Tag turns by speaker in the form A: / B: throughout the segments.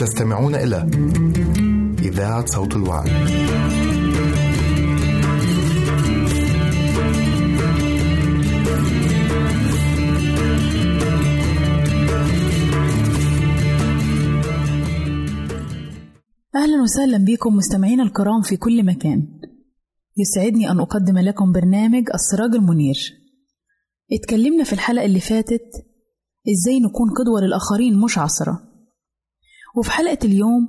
A: تستمعون إلى إذاعة صوت الوعد.
B: أهلا وسهلا بكم مستمعينا الكرام في كل مكان. يسعدني أن أقدم لكم برنامج السراج المنير. اتكلمنا في الحلقة اللي فاتت إزاي نكون قدوة للآخرين مش عصرة. وفي حلقة اليوم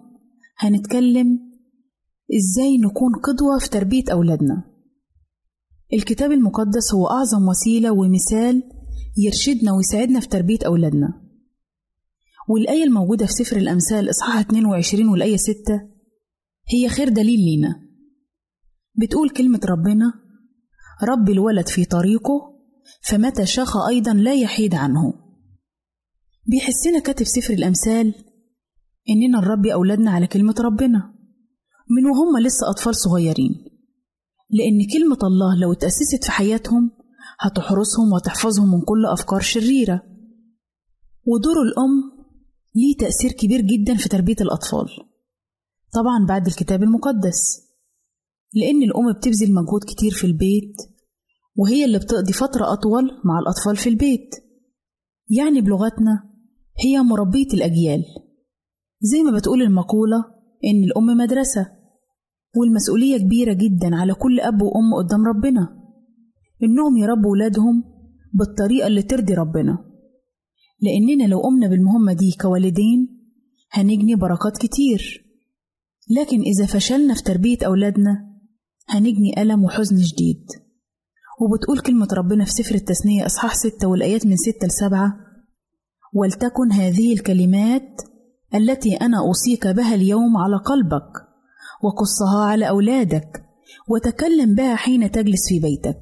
B: هنتكلم إزاي نكون قدوة في تربية أولادنا. الكتاب المقدس هو أعظم وسيلة ومثال يرشدنا ويساعدنا في تربية أولادنا. والآية الموجودة في سفر الأمثال إصحاح 22 والآية 6 هي خير دليل لينا. بتقول كلمة ربنا رب الولد في طريقه فمتى شاخ أيضا لا يحيد عنه. بيحسنا كاتب سفر الأمثال إننا نربي أولادنا على كلمة ربنا. من وهم لسه أطفال صغيرين. لأن كلمة الله لو اتأسست في حياتهم هتحرسهم وتحفظهم من كل أفكار شريرة. ودور الأم ليه تأثير كبير جدا في تربية الأطفال. طبعا بعد الكتاب المقدس. لأن الأم بتبذل مجهود كتير في البيت وهي اللي بتقضي فترة أطول مع الأطفال في البيت. يعني بلغتنا هي مربية الأجيال. زي ما بتقول المقولة إن الأم مدرسة والمسؤولية كبيرة جدا على كل أب وأم قدام ربنا. إنهم يربوا ولادهم بالطريقة اللي ترضي ربنا. لأننا لو قمنا بالمهمة دي كوالدين هنجني بركات كتير. لكن إذا فشلنا في تربية أولادنا هنجني ألم وحزن شديد وبتقول كلمة ربنا في سفر التثنية إصحاح ستة والآيات من ستة لسبعة ولتكن هذه الكلمات التي أنا أوصيك بها اليوم على قلبك وقصها على أولادك وتكلم بها حين تجلس في بيتك.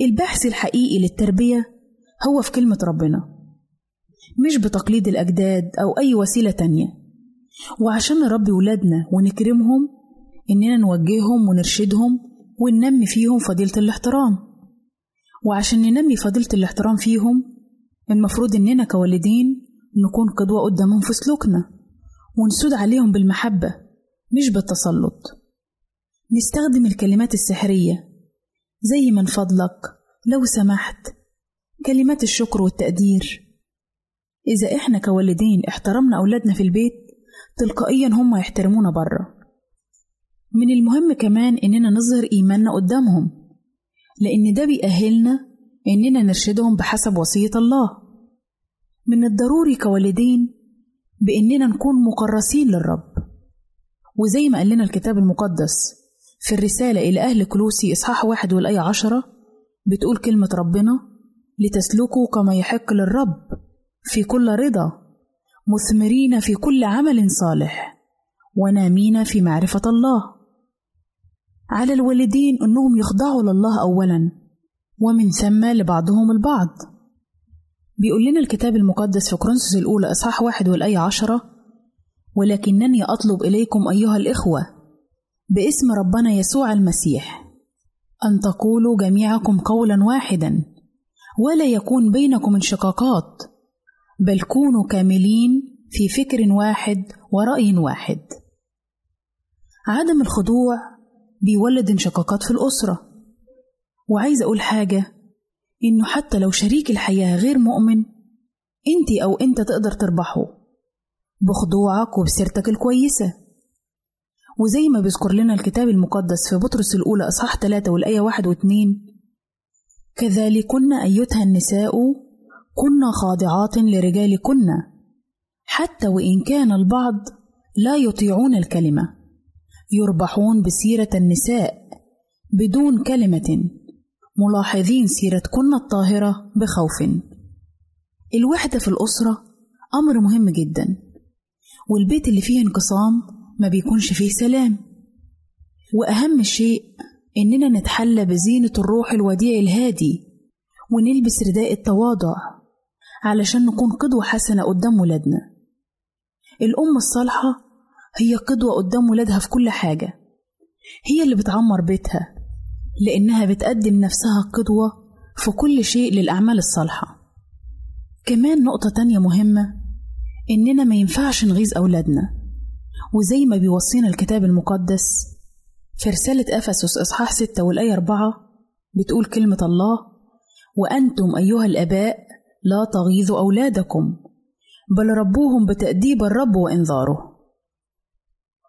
B: البحث الحقيقي للتربية هو في كلمة ربنا مش بتقليد الأجداد أو أي وسيلة تانية. وعشان نربي ولادنا ونكرمهم إننا نوجههم ونرشدهم وننمي فيهم فضيلة الاحترام. وعشان ننمي فضيلة الاحترام فيهم المفروض إننا كوالدين نكون قدوة قدامهم في سلوكنا ونسود عليهم بالمحبة مش بالتسلط. نستخدم الكلمات السحرية زي من فضلك لو سمحت كلمات الشكر والتقدير. إذا إحنا كوالدين احترمنا أولادنا في البيت تلقائيا هم يحترمونا بره من المهم كمان إننا نظهر إيماننا قدامهم لأن ده بيأهلنا إننا نرشدهم بحسب وصية الله. من الضروري كوالدين بإننا نكون مكرسين للرب. وزي ما قال لنا الكتاب المقدس في الرسالة إلى أهل كلوسي إصحاح واحد والآية عشرة بتقول كلمة ربنا لتسلكوا كما يحق للرب في كل رضا مثمرين في كل عمل صالح ونامين في معرفة الله. على الوالدين أنهم يخضعوا لله أولا ومن ثم لبعضهم البعض. بيقول لنا الكتاب المقدس في كورنثوس الأولى إصحاح واحد والآية عشرة ولكنني أطلب إليكم أيها الإخوة باسم ربنا يسوع المسيح أن تقولوا جميعكم قولا واحدا ولا يكون بينكم انشقاقات بل كونوا كاملين في فكر واحد ورأي واحد. عدم الخضوع بيولد انشقاقات في الأسرة. وعايز أقول حاجة إنه حتى لو شريك الحياة غير مؤمن أنت أو أنت تقدر تربحه. بخضوعك وبسيرتك الكويسة. وزي ما بيذكر لنا الكتاب المقدس في بطرس الأولى إصحاح 3 والآية 1 و2 كذلكن أيتها النساء كن خاضعات لرجالكن حتى وإن كان البعض لا يطيعون الكلمة. يربحون بسيرة النساء بدون كلمة. ملاحظين سيرتكن الطاهرة بخوف. الوحدة في الأسرة أمر مهم جدا والبيت اللي فيه انقسام ما بيكونش فيه سلام. وأهم شيء إننا نتحلى بزينة الروح الوديع الهادي ونلبس رداء التواضع علشان نكون قدوة حسنة قدام ولادنا. الأم الصالحة هي قدوة قدام ولادها في كل حاجة هي اللي بتعمر بيتها. لأنها بتقدم نفسها قدوة في كل شيء للأعمال الصالحة. كمان نقطة تانية مهمة إننا ما ينفعش نغيظ أولادنا. وزي ما بيوصينا الكتاب المقدس في رسالة أفسس إصحاح ستة والآية أربعة بتقول كلمة الله وأنتم أيها الآباء لا تغيظوا أولادكم بل ربوهم بتأديب الرب وإنذاره.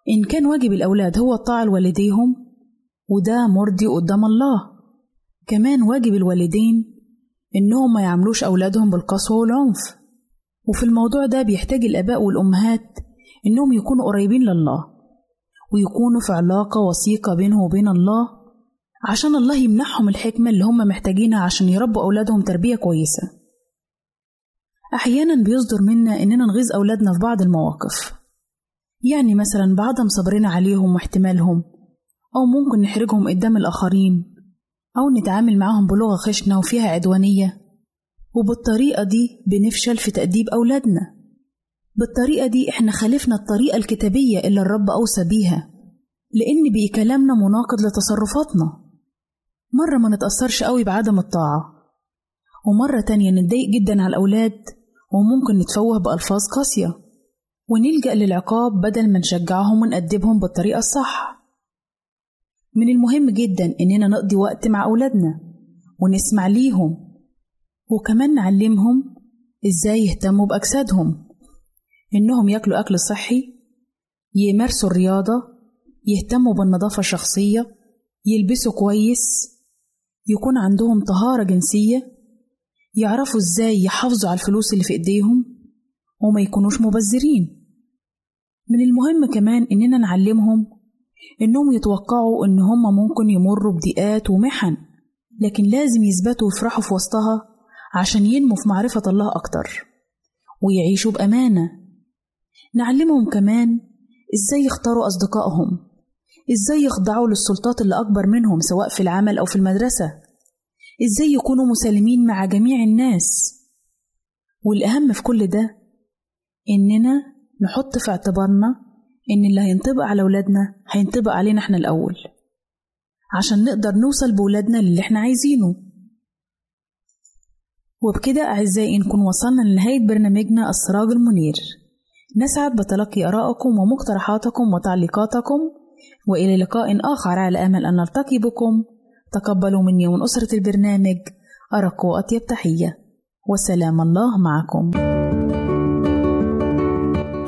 B: إن كان واجب الأولاد هو الطاعة لوالديهم وده مرضي قدام الله. كمان واجب الوالدين إنهم ما يعملوش أولادهم بالقسوة والعنف. وفي الموضوع ده بيحتاج الآباء والأمهات إنهم يكونوا قريبين لله ويكونوا في علاقة وثيقة بينه وبين الله عشان الله يمنحهم الحكمة اللي هم محتاجينها عشان يربوا أولادهم تربية كويسة. أحيانا بيصدر منا إننا نغيظ أولادنا في بعض المواقف. يعني مثلا بعدم صبرنا عليهم واحتمالهم أو ممكن نحرجهم قدام الآخرين أو نتعامل معاهم بلغة خشنة وفيها عدوانية. وبالطريقة دي بنفشل في تأديب أولادنا. بالطريقة دي إحنا خالفنا الطريقة الكتابية اللي الرب أوصى بيها لأن بقي كلامنا مناقض لتصرفاتنا. مرة ما نتأثرش قوي بعدم الطاعة. ومرة تانية نتضايق جدا على الأولاد وممكن نتفوه بألفاظ قاسية. ونلجأ للعقاب بدل ما نشجعهم ونأدبهم بالطريقة الصح. من المهم جدا إننا نقضي وقت مع أولادنا ونسمع ليهم وكمان نعلمهم إزاي يهتموا بأجسادهم. إنهم ياكلوا أكل صحي يمارسوا الرياضة يهتموا بالنظافة الشخصية يلبسوا كويس يكون عندهم طهارة جنسية يعرفوا إزاي يحافظوا على الفلوس اللي في إيديهم وما يكونوش مبذرين. من المهم كمان إننا نعلمهم إنهم يتوقعوا إن هم ممكن يمروا بضيقات ومحن لكن لازم يثبتوا ويفرحوا في وسطها عشان ينموا في معرفة الله أكتر ويعيشوا بأمانة. نعلمهم كمان إزاي يختاروا أصدقائهم إزاي يخضعوا للسلطات اللي أكبر منهم سواء في العمل أو في المدرسة إزاي يكونوا مسالمين مع جميع الناس. والأهم في كل ده إننا نحط في اعتبارنا إن اللي هينطبق على ولادنا هينطبق علينا إحنا الأول. عشان نقدر نوصل بولادنا للي إحنا عايزينه. وبكده أعزائي نكون وصلنا لنهاية برنامجنا السراج المنير. نسعد بتلقي آرائكم ومقترحاتكم وتعليقاتكم وإلى لقاء آخر على أمل أن نلتقي بكم. تقبلوا مني ومن أسرة البرنامج أرق وأطيب تحية. وسلام الله معكم.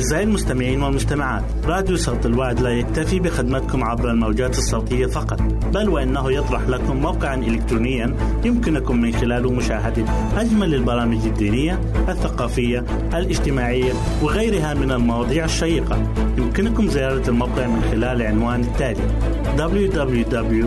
C: أعزائي المستمعين والمستمعات راديو صوت الوعد لا يكتفي بخدمتكم عبر الموجات الصوتية فقط بل وإنه يطرح لكم موقعا إلكترونيا يمكنكم من خلاله مشاهدة أجمل البرامج الدينية الثقافية الاجتماعية وغيرها من المواضيع الشيقة. يمكنكم زيارة الموقع من خلال العنوان التالي www.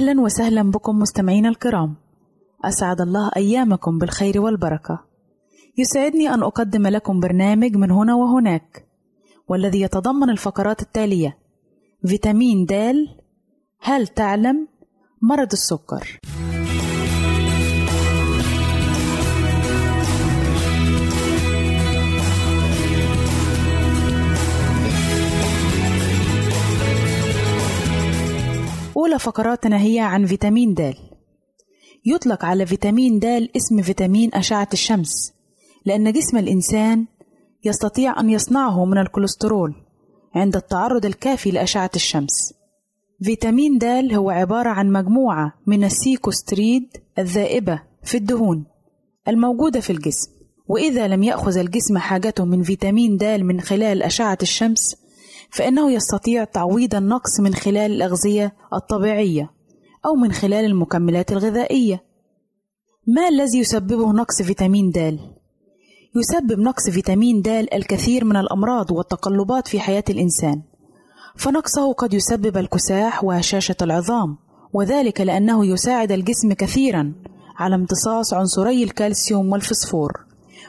B: أهلا وسهلا بكم مستمعينا الكرام. أسعد الله أيامكم بالخير والبركة. يسعدني أن أقدم لكم برنامج من هنا وهناك والذي يتضمن الفقرات التالية فيتامين د هل تعلم مرض السكر؟ أولى فقراتنا هي عن فيتامين د. يطلق على فيتامين د اسم فيتامين أشعة الشمس لأن جسم الإنسان يستطيع أن يصنعه من الكوليسترول عند التعرض الكافي لأشعة الشمس. فيتامين د هو عبارة عن مجموعة من السيكوستيرويد الذائبة في الدهون الموجودة في الجسم وإذا لم يأخذ الجسم حاجته من فيتامين د من خلال أشعة الشمس فإنه يستطيع تعويض النقص من خلال الأغذية الطبيعية أو من خلال المكملات الغذائية. ما الذي يسببه نقص فيتامين د؟ يسبب نقص فيتامين د الكثير من الأمراض والتقلبات في حياة الإنسان، فنقصه قد يسبب الكساح وهشاشة العظام، وذلك لأنه يساعد الجسم كثيرا على امتصاص عنصري الكالسيوم والفسفور،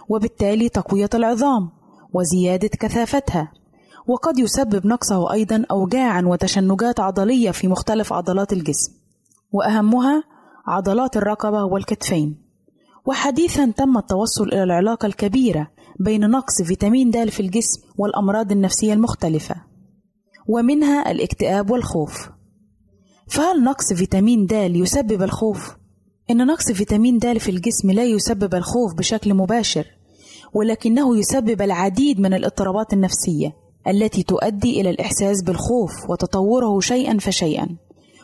B: وبالتالي تقوية العظام وزيادة كثافتها. وقد يسبب نقصه أيضا أوجاعا وتشنجات عضلية في مختلف عضلات الجسم وأهمها عضلات الرقبة والكتفين. وحديثا تم التوصل إلى العلاقة الكبيرة بين نقص فيتامين د في الجسم والأمراض النفسية المختلفة ومنها الاكتئاب والخوف. فهل نقص فيتامين د يسبب الخوف؟ إن نقص فيتامين د في الجسم لا يسبب الخوف بشكل مباشر ولكنه يسبب العديد من الاضطرابات النفسية. التي تؤدي إلى الإحساس بالخوف وتطوره شيئا فشيئا.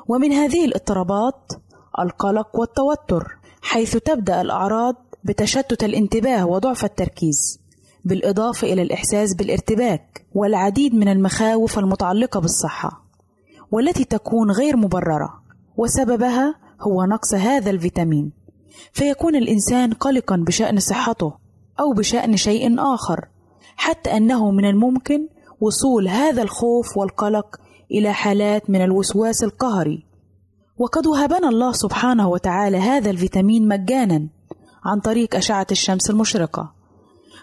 B: ومن هذه الاضطرابات القلق والتوتر حيث تبدأ الأعراض بتشتت الانتباه وضعف التركيز بالإضافة إلى الإحساس بالارتباك والعديد من المخاوف المتعلقة بالصحة والتي تكون غير مبررة. وسببها هو نقص هذا الفيتامين. فيكون الإنسان قلقا بشأن صحته أو بشأن شيء آخر حتى أنه من الممكن وصول هذا الخوف والقلق إلى حالات من الوسواس القهري. وقد وهبنا الله سبحانه وتعالى هذا الفيتامين مجانا عن طريق أشعة الشمس المشرقة.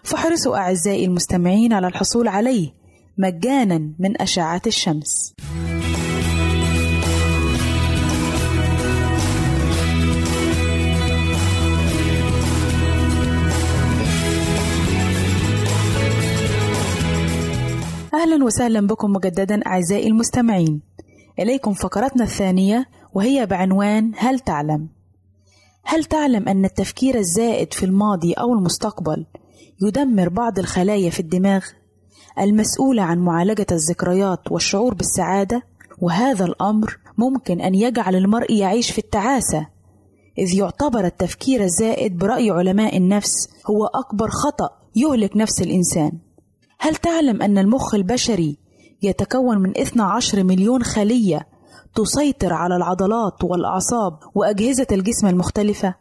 B: فاحرصوا أعزائي المستمعين على الحصول عليه مجانا من أشعة الشمس. أهلا وسهلا بكم مجددا أعزائي المستمعين إليكم فقرتنا الثانية وهي بعنوان هل تعلم؟ هل تعلم أن التفكير الزائد في الماضي أو المستقبل يدمر بعض الخلايا في الدماغ المسؤولة عن معالجة الذكريات والشعور بالسعادة؟ وهذا الأمر ممكن أن يجعل المرء يعيش في التعاسة إذ يعتبر التفكير الزائد برأي علماء النفس هو أكبر خطأ يهلك نفس الإنسان هل تعلم أن المخ البشري يتكون من 12 مليون خلية تسيطر على العضلات والأعصاب وأجهزة الجسم المختلفة؟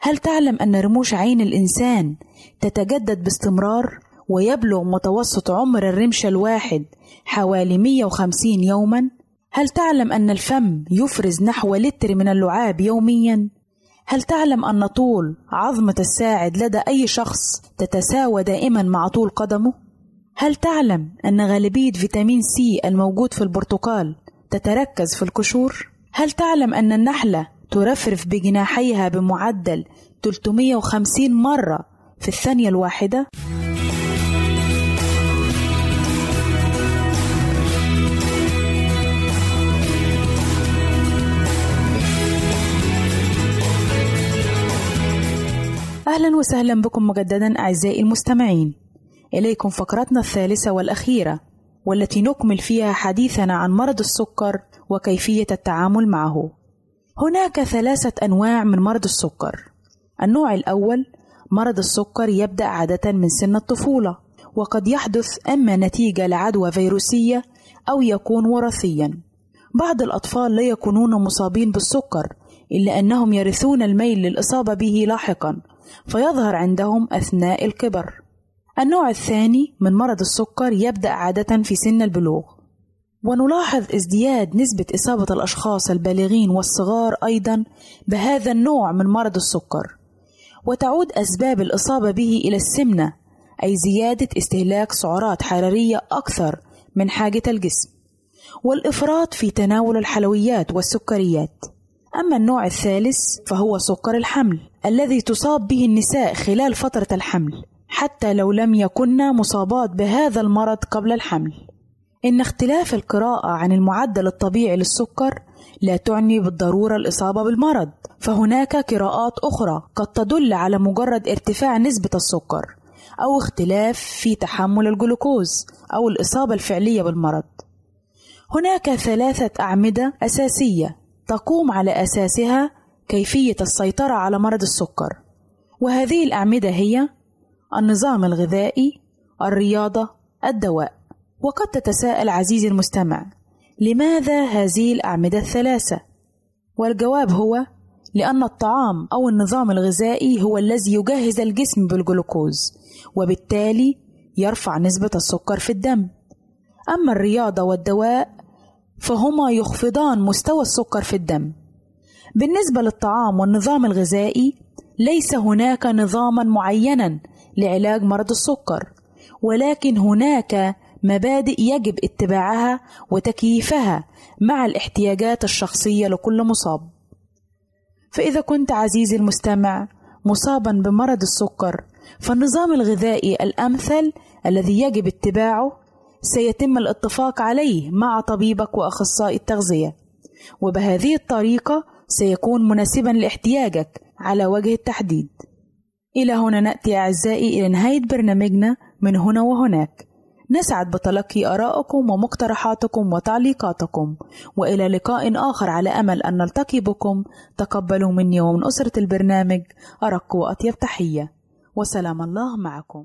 B: هل تعلم أن رموش عين الإنسان تتجدد باستمرار ويبلغ متوسط عمر الرمش الواحد حوالي 150 يوما؟ هل تعلم أن الفم يفرز نحو لتر من اللعاب يوميا؟ هل تعلم أن طول عظمة الساعد لدى أي شخص تتساوى دائما مع طول قدمه؟ هل تعلم أن غالبية فيتامين سي الموجود في البرتقال تتركز في القشور؟ هل تعلم أن النحلة ترفرف بجناحيها بمعدل 350 مرة في الثانية الواحدة؟ أهلا وسهلا بكم مجددا أعزائي المستمعين. إليكم فقرتنا الثالثة والأخيرة والتي نكمل فيها حديثنا عن مرض السكر وكيفية التعامل معه. هناك ثلاثة أنواع من مرض السكر. النوع الأول مرض السكر يبدأ عادة من سن الطفولة وقد يحدث إما نتيجة لعدوى فيروسية أو يكون وراثيا. بعض الأطفال لا يكونون مصابين بالسكر إلا أنهم يرثون الميل للإصابة به لاحقا. فيظهر عندهم أثناء الكبر. النوع الثاني من مرض السكر يبدأ عادة في سن البلوغ. ونلاحظ ازدياد نسبة إصابة الأشخاص البالغين والصغار أيضا بهذا النوع من مرض السكر. وتعود أسباب الإصابة به إلى السمنة أي زيادة استهلاك سعرات حرارية أكثر من حاجة الجسم. والإفراط في تناول الحلويات والسكريات. أما النوع الثالث فهو سكر الحمل. الذي تصاب به النساء خلال فترة الحمل حتى لو لم يكن مصابات بهذا المرض قبل الحمل إن اختلاف القراءة عن المعدل الطبيعي للسكر لا تعني بالضرورة الإصابة بالمرض، فهناك قراءات أخرى قد تدل على مجرد ارتفاع نسبة السكر أو اختلاف في تحمل الجلوكوز أو الإصابة الفعلية بالمرض. هناك ثلاثة أعمدة أساسية تقوم على أساسها كيفية السيطرة على مرض السكر، وهذه الأعمدة هي النظام الغذائي، الرياضة، الدواء. وقد تتساءل عزيزي المستمع لماذا هذه الأعمدة الثلاثة؟ والجواب هو لأن الطعام أو النظام الغذائي هو الذي يجهز الجسم بالجلوكوز وبالتالي يرفع نسبة السكر في الدم أما الرياضة والدواء فهما يخفضان مستوى السكر في الدم بالنسبة للطعام والنظام الغذائي ليس هناك نظاما معينا لعلاج مرض السكر ولكن هناك مبادئ يجب اتباعها وتكييفها مع الاحتياجات الشخصية لكل مصاب. فإذا كنت عزيزي المستمع مصابا بمرض السكر فالنظام الغذائي الأمثل الذي يجب اتباعه سيتم الاتفاق عليه مع طبيبك وأخصائي التغذية، وبهذه الطريقة سيكون مناسبا لاحتياجك على وجه التحديد. إلى هنا نأتي أعزائي إلى نهاية برنامجنا من هنا وهناك. نسعد بتلقي آرائكم ومقترحاتكم وتعليقاتكم وإلى لقاء آخر على أمل أن نلتقي بكم تقبلوا مني ومن أسرة البرنامج أرق وأطيب تحية وسلام الله معكم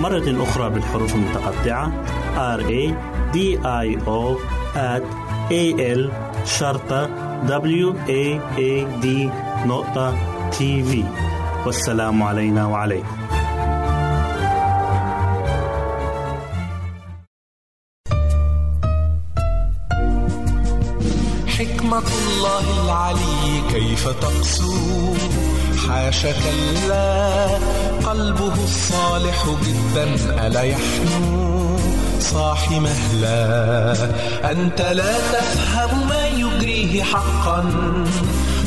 D: مرة أخرى بالحروف المتقطعة. R A D I O at A L شرطة W A A D نقطة تي في والسلام علينا وعليكم.
E: حكمة الله العلي كيف تقسو حاشا كلا قلبه الصالح جدا ألا يحنو صاح مهلا أنت لا تفهم ما يجريه حقا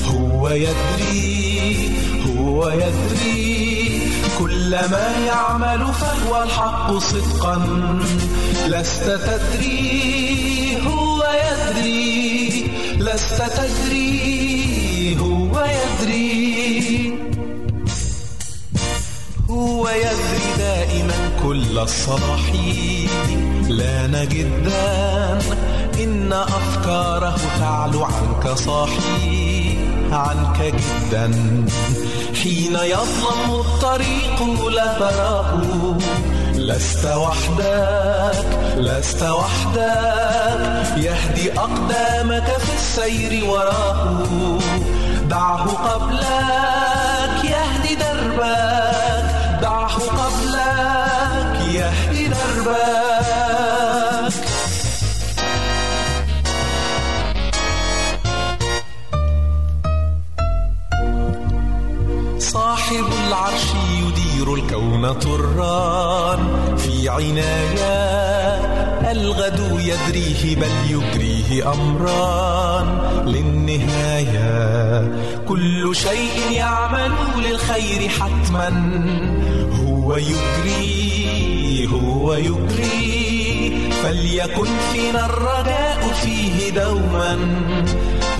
E: هو يدري هو يدري. كل ما يعمل فهو الحق صدقا. لست تدري هو يدري. لست تدري هو يدري هو يدري دائما كل الصلاح لأن جدا إن أفكاره تعلو عنك صاحي. عنك جدا. حين يظلم الطريق لا تراه لست وحدك لست وحدك. يهدي أقدامك في السير وراه دعه قبلك يهدي دربك. دعه قبلك يهدي دربك. صاحب العرش يدير الكون طران في عناية الغد يدريه بل يجريه أمران للنهاية. كل شيء يعمل للخير حتما. هو يجري هو يجري فليكن فينا الرجاء فيه دوما.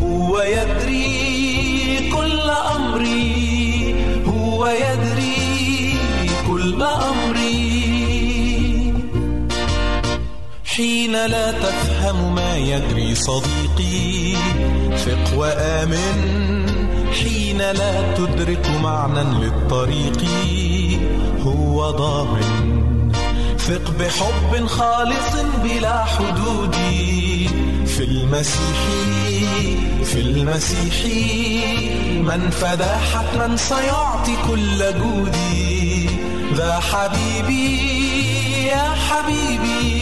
E: هو يدري كل أمري. هو يدري حين لا تفهم ما يجري صديقي. ثق وآمن حين لا تدرك معنى للطريق. هو ضامن. ثق بحب خالص بلا حدود. في المسيح في المسيح من فدى حتما سيعطي كل جودي ذا حبيبي يا حبيبي.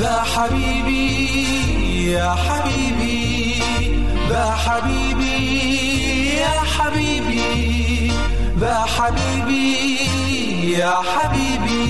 E: ذا حبيبي يا حبيبي ذا حبيبي يا حبيبي ذا حبيبي يا حبيبي.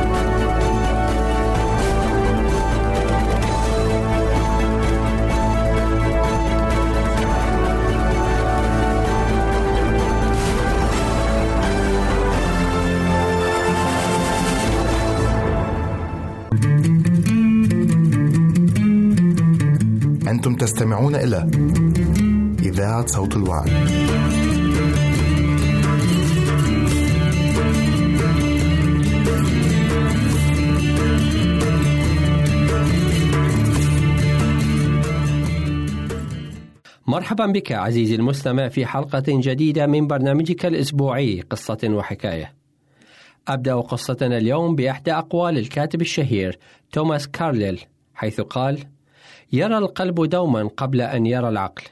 A: أنتم تستمعون إلى إذاعة صوت الوعد.
F: مرحبا بك عزيزي المستمع في حلقة جديدة من برنامجك الأسبوعي قصة وحكاية. أبدأ قصتنا اليوم بإحدى أقوال الكاتب الشهير توماس كارليل حيث قال: يرى القلب دوما قبل أن يرى العقل.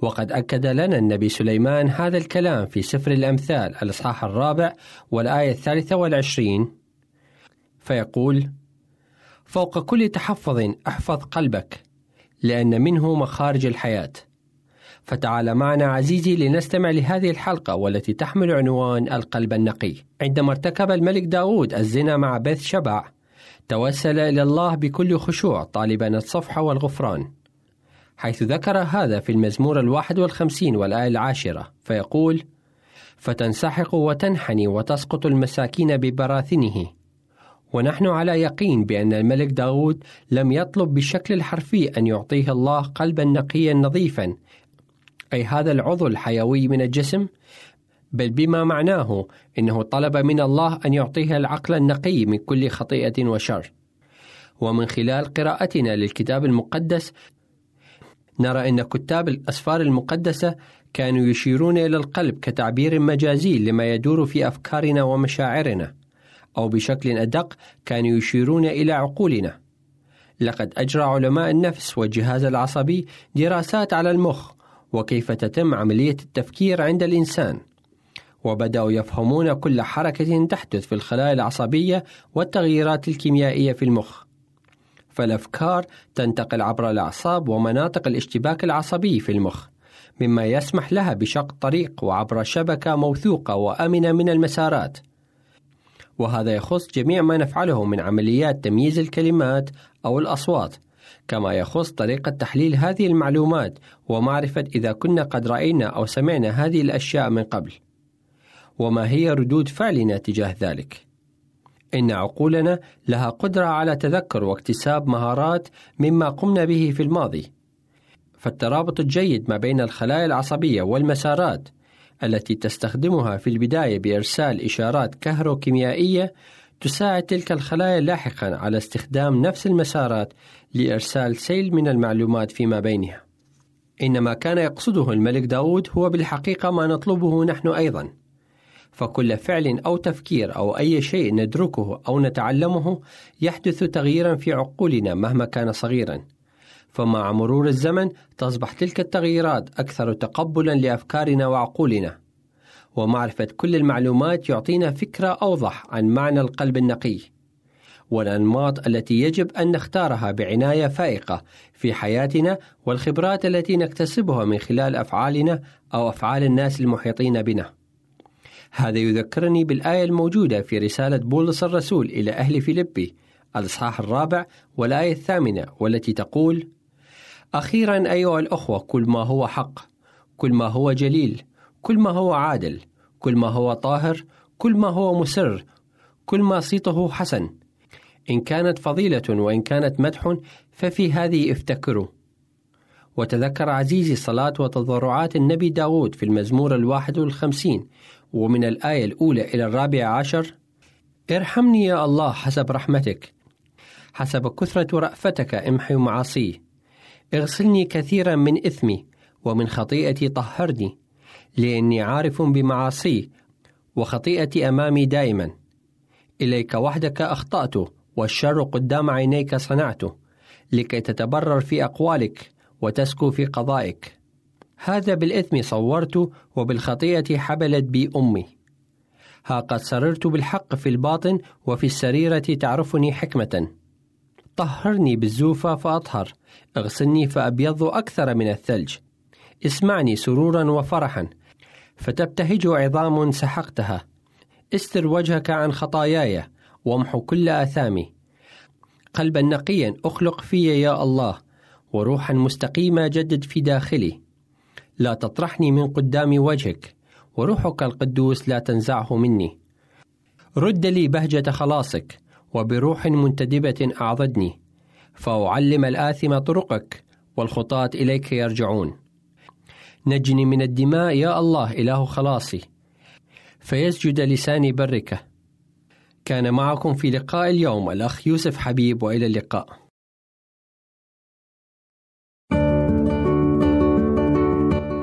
F: وقد أكد لنا النبي سليمان هذا الكلام في سفر الأمثال الإصحاح الرابع والآية الثالثة والعشرين فيقول: فوق كل تحفظ احفظ قلبك لأن منه مخارج الحياة. فتعال معنا عزيزي لنستمع لهذه الحلقة والتي تحمل عنوان القلب النقي. عندما ارتكب الملك داود الزنا مع بيت شبع توسل إلى الله بكل خشوع طالبا الصفح والغفران. حيث ذكر هذا في المزمور الواحد والخمسين والآية العاشرة فيقول فتنسحق وتنحني وتسقط المساكين ببراثنه. ونحن على يقين بأن الملك داود لم يطلب بالشكل الحرفي أن يعطيه الله قلبا نقيا نظيفا أي هذا العضو الحيوي من الجسم بل بما معناه إنه طلب من الله أن يعطيه العقل النقي من كل خطيئة وشر. ومن خلال قراءتنا للكتاب المقدس نرى إن كتاب الأسفار المقدسة كانوا يشيرون إلى القلب كتعبير مجازي لما يدور في أفكارنا ومشاعرنا، أو بشكل أدق كانوا يشيرون إلى عقولنا. لقد أجرى علماء النفس والجهاز العصبي دراسات على المخ وكيف تتم عملية التفكير عند الإنسان. وبدأوا يفهمون كل حركة تحدث في الخلايا العصبية والتغييرات الكيميائية في المخ. فالأفكار تنتقل عبر الأعصاب ومناطق الاشتباك العصبي في المخ، مما يسمح لها بشق طريق وعبر شبكة موثوقة وآمنة من المسارات. وهذا يخص جميع ما نفعله من عمليات تمييز الكلمات أو الأصوات، كما يخص طريقة تحليل هذه المعلومات ومعرفة إذا كنا قد رأينا أو سمعنا هذه الأشياء من قبل. وما هي ردود فعلنا تجاه ذلك. إن عقولنا لها قدرة على تذكر واكتساب مهارات مما قمنا به في الماضي. فالترابط الجيد ما بين الخلايا العصبية والمسارات التي تستخدمها في البداية بإرسال إشارات كهروكيميائية تساعد تلك الخلايا لاحقا على استخدام نفس المسارات لإرسال سيل من المعلومات فيما بينها. إن ما كان يقصده الملك داود هو بالحقيقة ما نطلبه نحن أيضا. فكل فعل أو تفكير أو أي شيء ندركه أو نتعلمه يحدث تغييرا في عقولنا مهما كان صغيرا. فمع مرور الزمن تصبح تلك التغييرات أكثر تقبلا لأفكارنا وعقولنا. ومعرفة كل المعلومات يعطينا فكرة أوضح عن معنى القلب النقي. والأنماط التي يجب أن نختارها بعناية فائقة في حياتنا والخبرات التي نكتسبها من خلال أفعالنا أو أفعال الناس المحيطين بنا. هذا يذكرني بالآية الموجودة في رسالة بولس الرسول إلى أهل فيلبي الإصحاح الرابع والآية الثامنة والتي تقول: أخيرا أيها الأخوة كل ما هو حق، كل ما هو جليل، كل ما هو عادل، كل ما هو طاهر، كل ما هو مسر، كل ما صيته حسن. إن كانت فضيلة وإن كانت مدح ففي هذه افتكروا. وتذكر عزيزي صلاة وتضرعات النبي داود في المزمور الواحد والخمسين ومن الآية الأولى إلى الرابعة عشر ارحمني يا الله حسب رحمتك حسب كثرة رأفتك امحي معاصي اغسلني كثيرا من إثمي ومن خطيئتي طهرني لأني عارف بمعاصي وخطيئتي أمامي دائما إليك وحدك أخطأت والشر قدام عينيك صنعته لكي تتبرر في أقوالك وتسكو في قضائك. هذا بالإثم صورت وبالخطيئة حبلت بي أمي. ها قد سررت بالحق في الباطن وفي السريرة تعرفني حكمة. طهرني بالزوفة فأطهر اغسلني فأبيض أكثر من الثلج. اسمعني سرورا وفرحا فتبتهج عظام سحقتها. استر وجهك عن خطاياي وامحو كل آثامي. قلبا نقيا أخلق في يا الله وروحا مستقيمة جدد في داخلي. لا تطرحني من قدام وجهك وروحك القدوس لا تنزعه مني. رد لي بهجة خلاصك وبروح منتدبة أعضدني. فأعلم الآثم طرقك والخطاة إليك يرجعون. نجني من الدماء يا الله إله خلاصي. فيسجد لساني بركة كان معكم في لقاء اليوم الأخ يوسف حبيب وإلى اللقاء.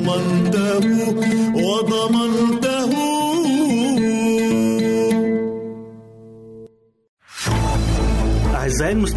G: ضمنته وضمنته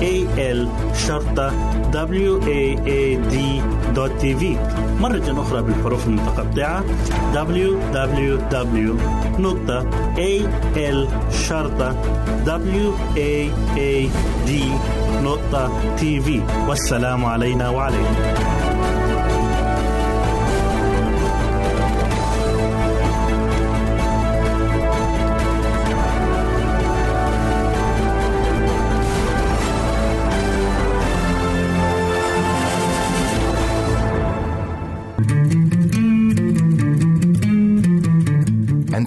D: www.al-waad.tv مرة أخرى بالحروف المتقطعة. Www.al-waad.tv والسلام علينا وعليكم.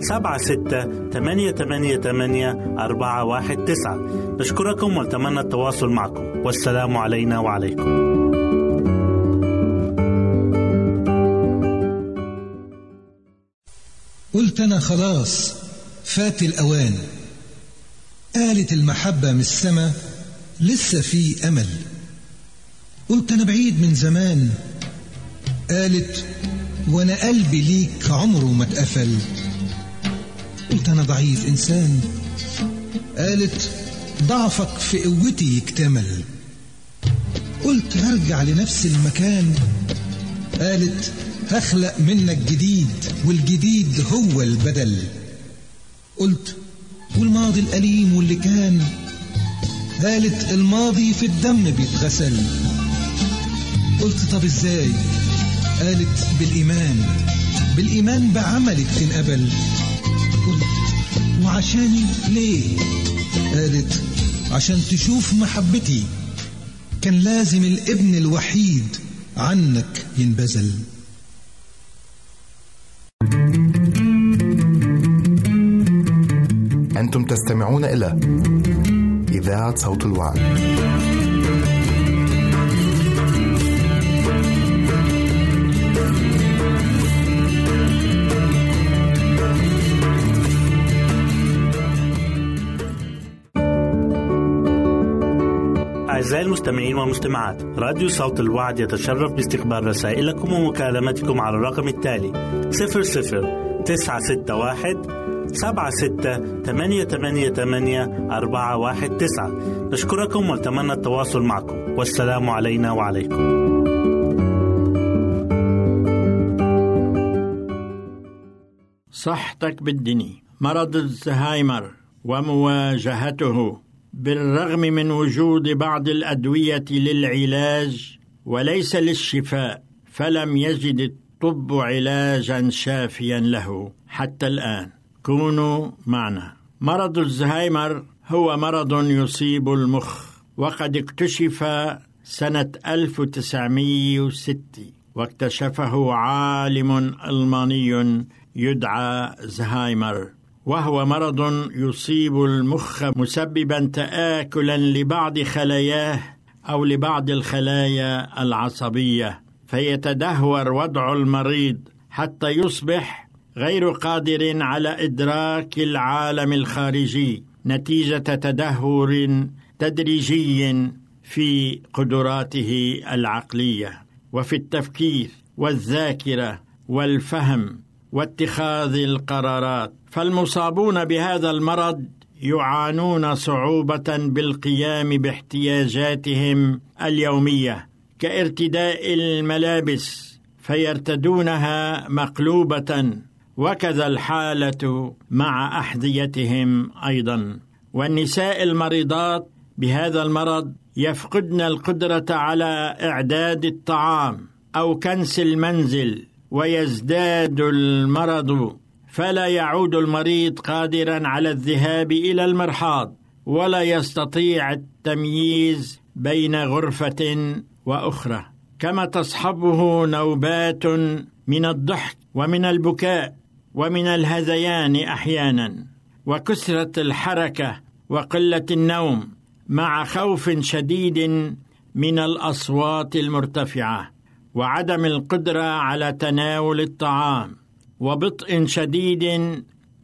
D: سبعة ستة ثمانية ثمانية ثمانية أربعة واحد تسعة. نشكركم ونتمنى التواصل معكم. والسلام علينا وعليكم.
H: قلت أنا خلاص فات الأوان. قالت المحبة من السما لسه في أمل. قلت أنا بعيد من زمان. قالت وأنا قلبي ليك عمره ما اتقفل. قلت أنا ضعيف إنسان. قالت ضعفك في قوتي يكتمل. قلت هرجع لنفس المكان. قالت هخلق منك جديد والجديد هو البدل. قلت والماضي الأليم واللي كان. قالت الماضي في الدم بيتغسل. قلت طب إزاي؟ قالت بالإيمان. بالإيمان بعملك تنقبل. قلت وعشاني ليه؟ قالت عشان تشوف محبتي. كان لازم الابن الوحيد عنك ينبذل.
A: أنتم تستمعون إلى إذاعة صوت الوعد.
D: أعزائي المستمعين والمستمعات راديو صوت الوعد يتشرف باستقبال رسائلكم ومكالمتكم على الرقم التالي 00 961 سبعة ستة ثمانية ثمانية ثمانية أربعة واحد تسعة. نشكركم ونتمنى التواصل معكم. والسلام علينا وعليكم.
I: صحتك بالدني مرض الزهايمر ومواجهته. بالرغم من وجود بعض الأدوية للعلاج وليس للشفاء فلم يجد الطب علاجا شافيا له حتى الآن. كونوا معنا. مرض الزهايمر هو مرض يصيب المخ وقد اكتشف سنة 1906 واكتشفه عالم ألماني يدعى زهايمر. وهو مرض يصيب المخ مسببا تآكلا لبعض خلاياه أو لبعض الخلايا العصبية فيتدهور وضع المريض حتى يصبح غير قادر على إدراك العالم الخارجي نتيجة تدهور تدريجي في قدراته العقلية وفي التفكير والذاكرة والفهم. واتخاذ القرارات. فالمصابون بهذا المرض يعانون صعوبة بالقيام باحتياجاتهم اليومية كارتداء الملابس فيرتدونها مقلوبة وكذا الحالة مع أحذيتهم أيضا. والنساء المريضات بهذا المرض يفقدن القدرة على إعداد الطعام أو كنس المنزل ويزداد المرض فلا يعود المريض قادرا على الذهاب إلى المرحاض ولا يستطيع التمييز بين غرفة وأخرى. كما تصحبه نوبات من الضحك ومن البكاء ومن الهذيان أحيانا. وكثرة الحركة وقلة النوم مع خوف شديد من الأصوات المرتفعة. وعدم القدرة على تناول الطعام وبطء شديد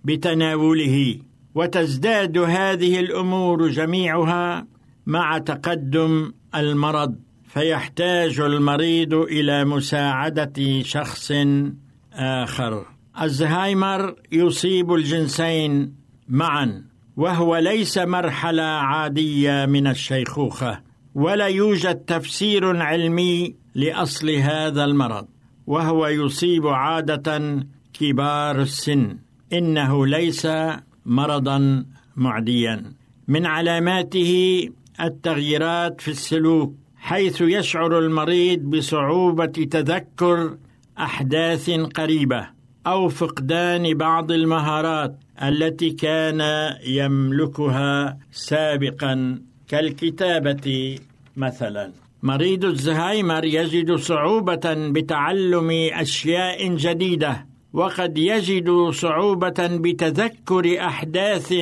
I: بتناوله. وتزداد هذه الأمور جميعها مع تقدم المرض فيحتاج المريض إلى مساعدة شخص آخر. ألزهايمر يصيب الجنسين معا وهو ليس مرحلة عادية من الشيخوخة ولا يوجد تفسير علمي لأصل هذا المرض وهو يصيب عادة كبار السن. إنه ليس مرضا معديا. من علاماته التغييرات في السلوك حيث يشعر المريض بصعوبة تذكر أحداث قريبة أو فقدان بعض المهارات التي كان يملكها سابقا كالكتابة مثلا. مريض الزهايمر يجد صعوبة بتعلم أشياء جديدة وقد يجد صعوبة بتذكر أحداث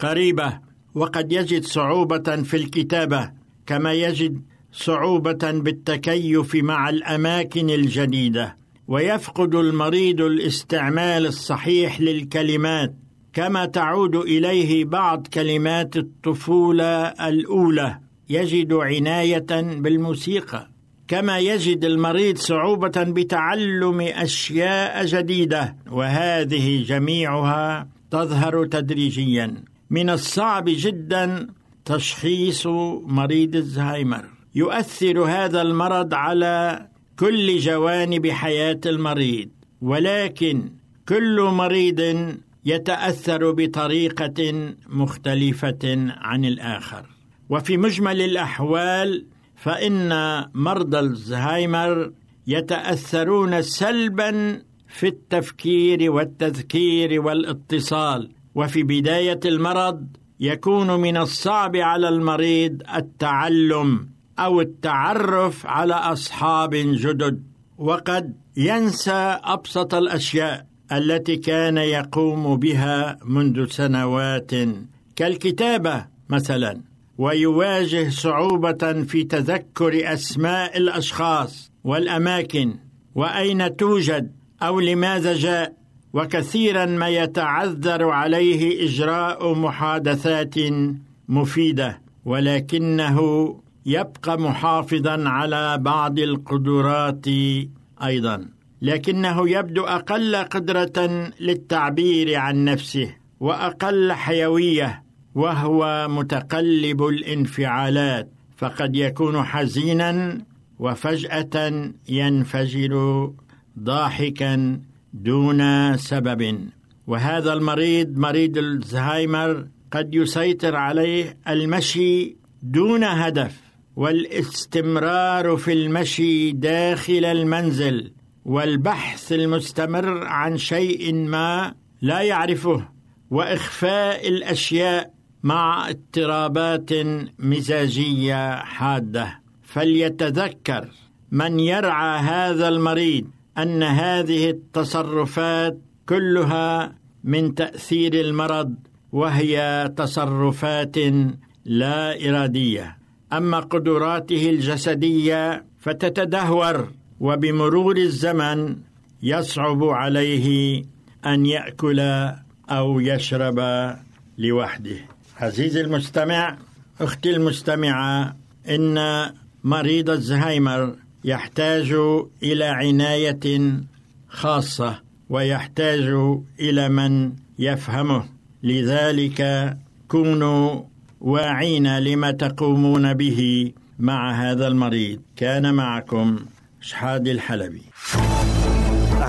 I: قريبة وقد يجد صعوبة في الكتابة كما يجد صعوبة بالتكيف مع الأماكن الجديدة ويفقد المريض الاستعمال الصحيح للكلمات كما تعود إليه بعض كلمات الطفولة الأولى. يجد عناية بالموسيقى كما يجد المريض صعوبة بتعلم أشياء جديدة وهذه جميعها تظهر تدريجيا. من الصعب جدا تشخيص مريض الزهايمر. يؤثر هذا المرض على كل جوانب حياة المريض ولكن كل مريض يتأثر بطريقة مختلفة عن الآخر. وفي مجمل الأحوال فإن مرضى الزهايمر يتأثرون سلبا في التفكير والتذكير والاتصال وفي بداية المرض يكون من الصعب على المريض التعلم أو التعرف على أصحاب جدد وقد ينسى أبسط الأشياء التي كان يقوم بها منذ سنوات. كالكتابة مثلا. ويواجه صعوبة في تذكر أسماء الأشخاص والأماكن وأين توجد أو لماذا جاء وكثيرا ما يتعذر عليه إجراء محادثات مفيدة ولكنه يبقى محافظا على بعض القدرات أيضا. لكنه يبدو أقل قدرة للتعبير عن نفسه وأقل حيوية وهو متقلب الانفعالات فقد يكون حزينا وفجأة ينفجر ضاحكا دون سبب. وهذا المريض مريض الزهايمر قد يسيطر عليه المشي دون هدف والاستمرار في المشي داخل المنزل والبحث المستمر عن شيء ما لا يعرفه وإخفاء الأشياء مع اضطرابات مزاجية حادة. فليتذكر من يرعى هذا المريض أن هذه التصرفات كلها من تأثير المرض وهي تصرفات لا إرادية. أما قدراته الجسدية فتتدهور وبمرور الزمن يصعب عليه أن يأكل أو يشرب لوحده. عزيزي المستمع أختي المستمعة إن مريض الزهايمر يحتاج إلى عناية خاصة ويحتاج إلى من يفهمه. لذلك كونوا واعين لما تقومون به مع هذا المريض. كان معكم شحاد الحلبي.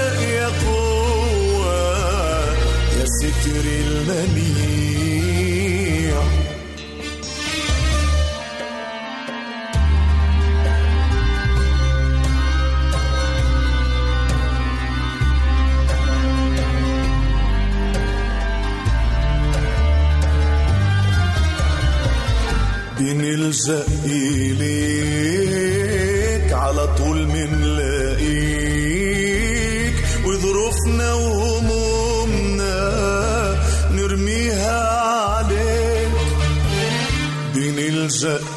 G: يا قوة يا ستر المنيع. بنلجأ إليك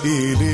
G: بنلجأ